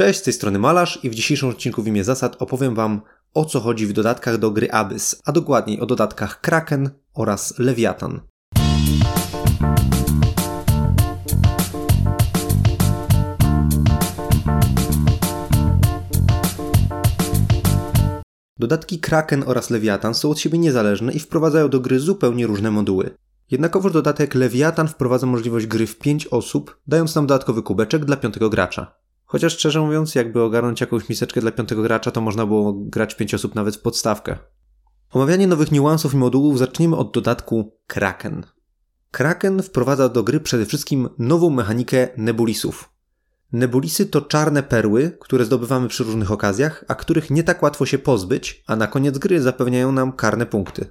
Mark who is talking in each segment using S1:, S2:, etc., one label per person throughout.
S1: Cześć, z tej strony Malarz i w dzisiejszym odcinku w imię zasad opowiem Wam o co chodzi w dodatkach do gry Abyss, a dokładniej o dodatkach Kraken oraz Leviathan. Dodatki Kraken oraz Leviathan są od siebie niezależne i wprowadzają do gry zupełnie różne moduły. Jednakowoż dodatek Leviathan wprowadza możliwość gry w 5 osób, dając nam dodatkowy kubeczek dla piątego gracza. Chociaż szczerze mówiąc, jakby ogarnąć jakąś miseczkę dla piątego gracza, to można było grać 5 osób nawet w podstawkę. Omawianie nowych niuansów i modułów zaczniemy od dodatku Kraken. Kraken wprowadza do gry przede wszystkim nową mechanikę nebulisów. Nebulisy to czarne perły, które zdobywamy przy różnych okazjach, a których nie tak łatwo się pozbyć, a na koniec gry zapewniają nam karne punkty.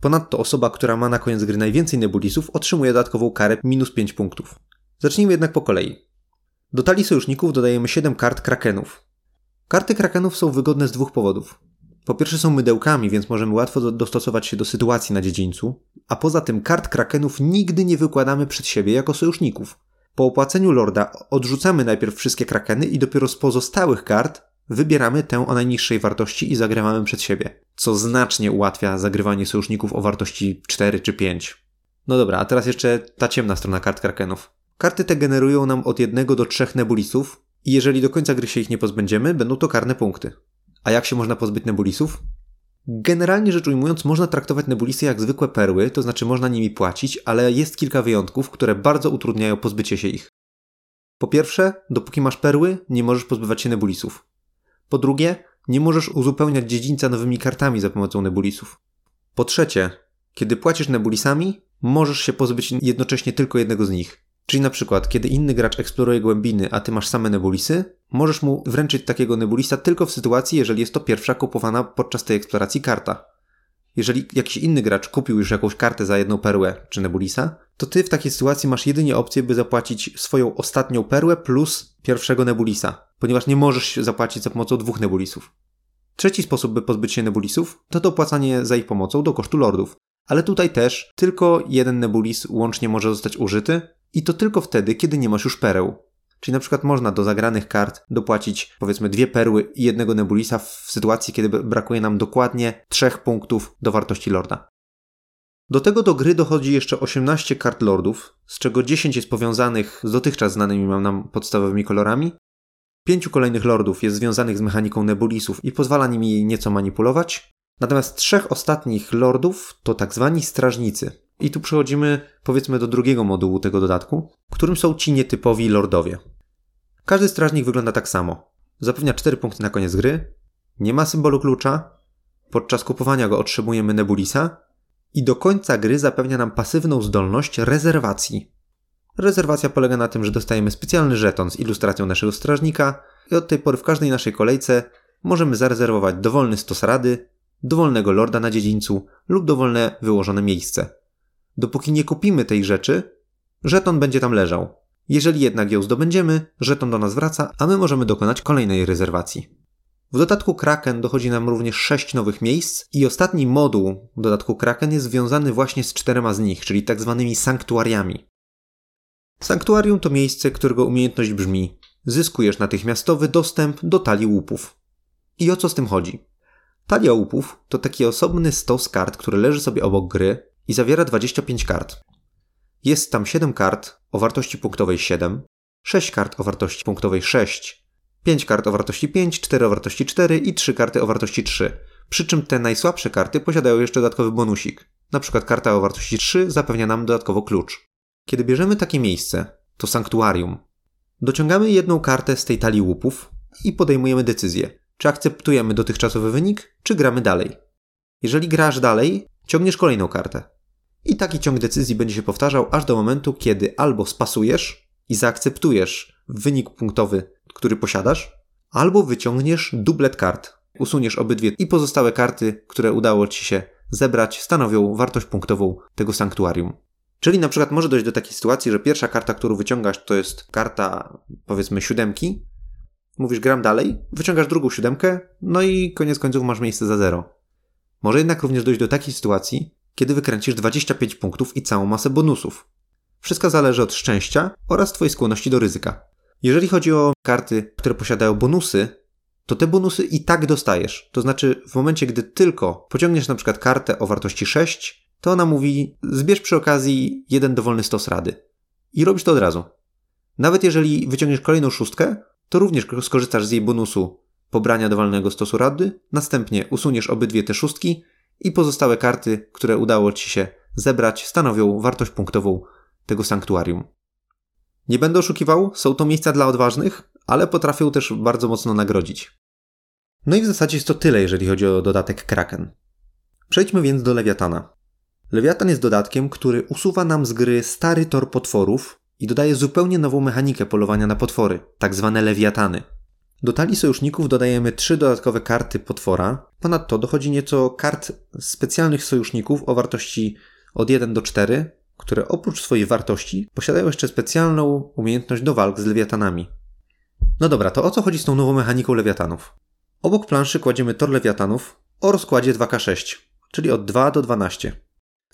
S1: Ponadto osoba, która ma na koniec gry najwięcej nebulisów, otrzymuje dodatkową karę minus 5 punktów. Zacznijmy jednak po kolei. Do talii sojuszników dodajemy 7 kart krakenów. Karty krakenów są wygodne z dwóch powodów. Po pierwsze są mydełkami, więc możemy łatwo dostosować się do sytuacji na dziedzińcu, a poza tym kart krakenów nigdy nie wykładamy przed siebie jako sojuszników. Po opłaceniu lorda odrzucamy najpierw wszystkie krakeny i dopiero z pozostałych kart wybieramy tę o najniższej wartości i zagrywamy przed siebie, co znacznie ułatwia zagrywanie sojuszników o wartości 4 czy 5. No dobra, a teraz jeszcze ta ciemna strona kart krakenów. Karty te generują nam od 1 do 3 nebulisów i jeżeli do końca gry się ich nie pozbędziemy, będą to karne punkty. A jak się można pozbyć nebulisów? Generalnie rzecz ujmując, można traktować nebulisy jak zwykłe perły, to znaczy można nimi płacić, ale jest kilka wyjątków, które bardzo utrudniają pozbycie się ich. Po pierwsze, dopóki masz perły, nie możesz pozbywać się nebulisów. Po drugie, nie możesz uzupełniać dziedzińca nowymi kartami za pomocą nebulisów. Po trzecie, kiedy płacisz nebulisami, możesz się pozbyć jednocześnie tylko jednego z nich. Czyli na przykład, kiedy inny gracz eksploruje głębiny, a ty masz same nebulisy, możesz mu wręczyć takiego nebulisa tylko w sytuacji, jeżeli jest to pierwsza kupowana podczas tej eksploracji karta. Jeżeli jakiś inny gracz kupił już jakąś kartę za jedną perłę czy nebulisa, to ty w takiej sytuacji masz jedynie opcję, by zapłacić swoją ostatnią perłę plus pierwszego nebulisa, ponieważ nie możesz zapłacić za pomocą dwóch nebulisów. Trzeci sposób, by pozbyć się nebulisów, to dopłacanie za ich pomocą do kosztu lordów. Ale tutaj też tylko jeden nebulis łącznie może zostać użyty, i to tylko wtedy, kiedy nie masz już pereł. Czyli na przykład można do zagranych kart dopłacić powiedzmy dwie perły i jednego nebulisa w sytuacji, kiedy brakuje nam dokładnie trzech punktów do wartości lorda. Do tego do gry dochodzi jeszcze 18 kart lordów, z czego 10 jest powiązanych z dotychczas znanymi nam podstawowymi kolorami. Pięciu kolejnych lordów jest związanych z mechaniką nebulisów i pozwala nimi nieco manipulować. Natomiast trzech ostatnich lordów to tak zwani strażnicy, i tu przechodzimy powiedzmy do drugiego modułu tego dodatku, którym są ci nietypowi lordowie. Każdy strażnik wygląda tak samo. Zapewnia 4 punkty na koniec gry, nie ma symbolu klucza, podczas kupowania go otrzymujemy nebulisa i do końca gry zapewnia nam pasywną zdolność rezerwacji. Rezerwacja polega na tym, że dostajemy specjalny żeton z ilustracją naszego strażnika i od tej pory w każdej naszej kolejce możemy zarezerwować dowolny stos rady, dowolnego lorda na dziedzińcu lub dowolne wyłożone miejsce. Dopóki nie kupimy tej rzeczy, żeton będzie tam leżał. Jeżeli jednak ją zdobędziemy, żeton do nas wraca, a my możemy dokonać kolejnej rezerwacji. W dodatku Kraken dochodzi nam również 6 nowych miejsc i ostatni moduł w dodatku Kraken jest związany właśnie z czterema z nich, czyli tak zwanymi sanktuariami. Sanktuarium to miejsce, którego umiejętność brzmi zyskujesz natychmiastowy dostęp do talii łupów. I o co z tym chodzi? Talia łupów to taki osobny stos kart, który leży sobie obok gry i zawiera 25 kart. Jest tam 7 kart o wartości punktowej 7, 6 kart o wartości punktowej 6, 5 kart o wartości 5, 4 o wartości 4 i 3 karty o wartości 3. Przy czym te najsłabsze karty posiadają jeszcze dodatkowy bonusik. Na przykład karta o wartości 3 zapewnia nam dodatkowo klucz. Kiedy bierzemy takie miejsce, to sanktuarium, dociągamy jedną kartę z tej talii łupów i podejmujemy decyzję, czy akceptujemy dotychczasowy wynik, czy gramy dalej. Jeżeli grasz dalej, ciągniesz kolejną kartę. I taki ciąg decyzji będzie się powtarzał aż do momentu, kiedy albo spasujesz i zaakceptujesz wynik punktowy, który posiadasz, albo wyciągniesz dublet kart. Usuniesz obydwie i pozostałe karty, które udało ci się zebrać, stanowią wartość punktową tego sanktuarium. Czyli na przykład może dojść do takiej sytuacji, że pierwsza karta, którą wyciągasz, to jest karta powiedzmy siódemki. Mówisz gram dalej, wyciągasz drugą siódemkę, no i koniec końców masz miejsce za zero. Może jednak również dojść do takiej sytuacji, kiedy wykręcisz 25 punktów i całą masę bonusów. Wszystko zależy od szczęścia oraz Twojej skłonności do ryzyka. Jeżeli chodzi o karty, które posiadają bonusy, to te bonusy i tak dostajesz. To znaczy, w momencie, gdy tylko pociągniesz na przykład kartę o wartości 6, to ona mówi: zbierz przy okazji jeden dowolny stos rady. I robisz to od razu. Nawet jeżeli wyciągniesz kolejną szóstkę, to również skorzystasz z jej bonusu pobrania dowolnego stosu rady, następnie usuniesz obydwie te szóstki i pozostałe karty, które udało ci się zebrać, stanowią wartość punktową tego sanktuarium. Nie będę oszukiwał, są to miejsca dla odważnych, ale potrafią też bardzo mocno nagrodzić. No i w zasadzie jest to tyle, jeżeli chodzi o dodatek Kraken. Przejdźmy więc do Lewiatana. Lewiatan jest dodatkiem, który usuwa nam z gry stary tor potworów i dodaje zupełnie nową mechanikę polowania na potwory, tak zwane lewiatany. Do talii sojuszników dodajemy trzy dodatkowe karty potwora. Ponadto dochodzi nieco kart specjalnych sojuszników o wartości od 1 do 4, które oprócz swojej wartości posiadają jeszcze specjalną umiejętność do walk z lewiatanami. No dobra, to o co chodzi z tą nową mechaniką lewiatanów? Obok planszy kładziemy tor lewiatanów o rozkładzie 2K6, czyli od 2 do 12.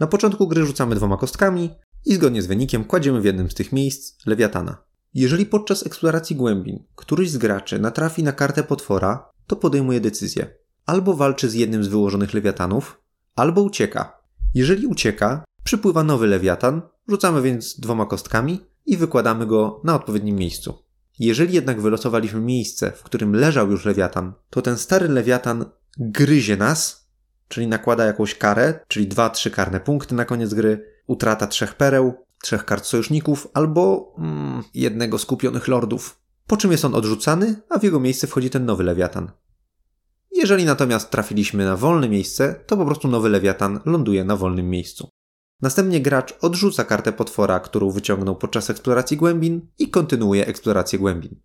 S1: Na początku gry rzucamy dwoma kostkami i zgodnie z wynikiem kładziemy w jednym z tych miejsc lewiatana. Jeżeli podczas eksploracji głębin któryś z graczy natrafi na kartę potwora, to podejmuje decyzję. Albo walczy z jednym z wyłożonych lewiatanów, albo ucieka. Jeżeli ucieka, przypływa nowy lewiatan, rzucamy więc dwoma kostkami i wykładamy go na odpowiednim miejscu. Jeżeli jednak wylosowaliśmy miejsce, w którym leżał już lewiatan, to ten stary lewiatan gryzie nas, czyli nakłada jakąś karę, czyli 2-3 karne punkty na koniec gry, utrata trzech pereł, trzech kart sojuszników albo mm, jednego z kupionych lordów. Po czym jest on odrzucany, a w jego miejsce wchodzi ten nowy lewiatan. Jeżeli natomiast trafiliśmy na wolne miejsce, to po prostu nowy lewiatan ląduje na wolnym miejscu. Następnie gracz odrzuca kartę potwora, którą wyciągnął podczas eksploracji głębin i kontynuuje eksplorację głębin.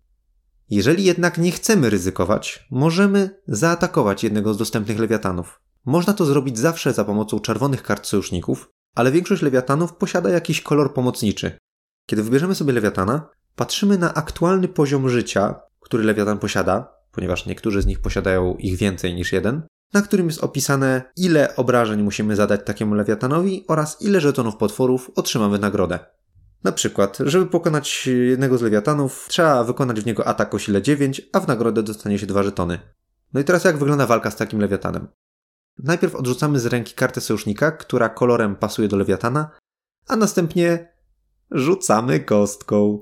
S1: Jeżeli jednak nie chcemy ryzykować, możemy zaatakować jednego z dostępnych lewiatanów. Można to zrobić zawsze za pomocą czerwonych kart sojuszników, ale większość lewiatanów posiada jakiś kolor pomocniczy. Kiedy wybierzemy sobie lewiatana, patrzymy na aktualny poziom życia, który lewiatan posiada, ponieważ niektórzy z nich posiadają ich więcej niż jeden, na którym jest opisane, ile obrażeń musimy zadać takiemu lewiatanowi oraz ile żetonów potworów otrzymamy nagrodę. Na przykład, żeby pokonać jednego z lewiatanów, trzeba wykonać w niego atak o sile 9, a w nagrodę dostanie się dwa żetony. No i teraz jak wygląda walka z takim lewiatanem? Najpierw odrzucamy z ręki kartę sojusznika, która kolorem pasuje do lewiatana, a następnie rzucamy kostką.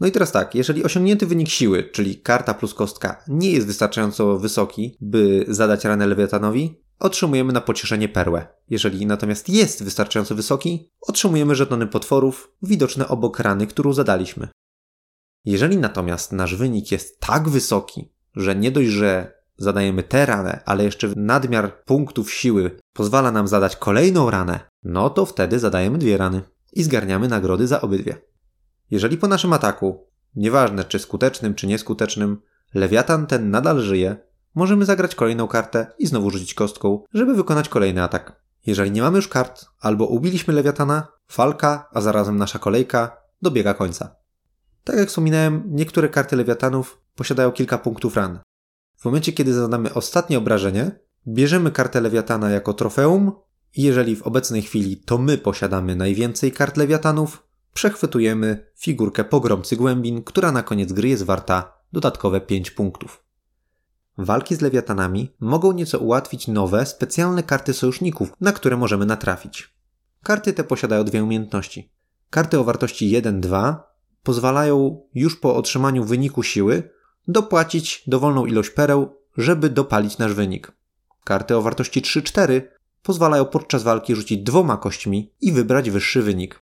S1: No i teraz tak, jeżeli osiągnięty wynik siły, czyli karta plus kostka, nie jest wystarczająco wysoki, by zadać ranę lewiatanowi, otrzymujemy na pocieszenie perłę. Jeżeli natomiast jest wystarczająco wysoki, otrzymujemy żetony potworów widoczne obok rany, którą zadaliśmy. Jeżeli natomiast nasz wynik jest tak wysoki, że nie dość, że zadajemy tę ranę, ale jeszcze nadmiar punktów siły pozwala nam zadać kolejną ranę, no to wtedy zadajemy dwie rany i zgarniamy nagrody za obydwie. Jeżeli po naszym ataku, nieważne czy skutecznym czy nieskutecznym, lewiatan ten nadal żyje, możemy zagrać kolejną kartę i znowu rzucić kostką, żeby wykonać kolejny atak. Jeżeli nie mamy już kart, albo ubiliśmy lewiatana, falka, a zarazem nasza kolejka dobiega końca. Tak jak wspominałem, niektóre karty lewiatanów posiadają kilka punktów ran, w momencie, kiedy zadamy ostatnie obrażenie, bierzemy kartę lewiatana jako trofeum i jeżeli w obecnej chwili to my posiadamy najwięcej kart lewiatanów, przechwytujemy figurkę pogromcy głębin, która na koniec gry jest warta dodatkowe 5 punktów. Walki z lewiatanami mogą nieco ułatwić nowe, specjalne karty sojuszników, na które możemy natrafić. Karty te posiadają dwie umiejętności. Karty o wartości 1-2 pozwalają już po otrzymaniu wyniku siły dopłacić dowolną ilość pereł, żeby dopalić nasz wynik. Karty o wartości 3-4 pozwalają podczas walki rzucić dwoma kośćmi i wybrać wyższy wynik.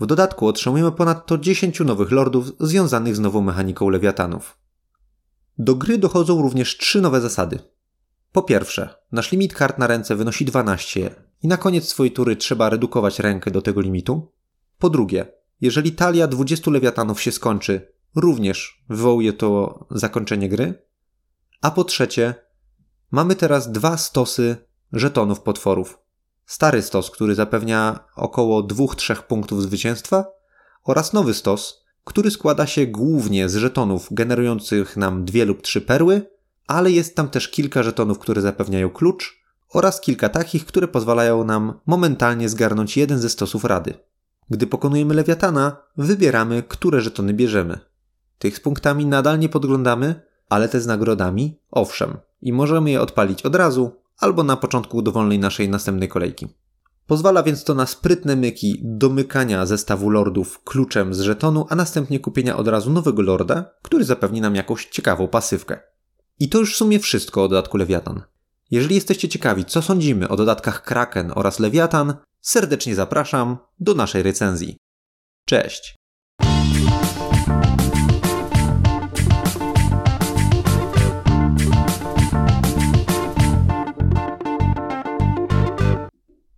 S1: W dodatku otrzymujemy ponadto 10 nowych lordów związanych z nową mechaniką lewiatanów. Do gry dochodzą również trzy nowe zasady. Po pierwsze, nasz limit kart na ręce wynosi 12 i na koniec swojej tury trzeba redukować rękę do tego limitu. Po drugie, jeżeli talia 20 lewiatanów się skończy, również wywołuje to zakończenie gry. A po trzecie, mamy teraz dwa stosy żetonów potworów. Stary stos, który zapewnia około 2-3 punktów zwycięstwa oraz nowy stos, który składa się głównie z żetonów generujących nam dwie lub trzy perły, ale jest tam też kilka żetonów, które zapewniają klucz oraz kilka takich, które pozwalają nam momentalnie zgarnąć jeden ze stosów rady. Gdy pokonujemy lewiatana, wybieramy, które żetony bierzemy. Tych z punktami nadal nie podglądamy, ale te z nagrodami owszem. I możemy je odpalić od razu albo na początku dowolnej naszej następnej kolejki. Pozwala więc to na sprytne myki domykania zestawu lordów kluczem z żetonu, a następnie kupienia od razu nowego lorda, który zapewni nam jakąś ciekawą pasywkę. I to już w sumie wszystko o dodatku Lewiatan. Jeżeli jesteście ciekawi, co sądzimy o dodatkach Kraken oraz Lewiatan, serdecznie zapraszam do naszej recenzji. Cześć!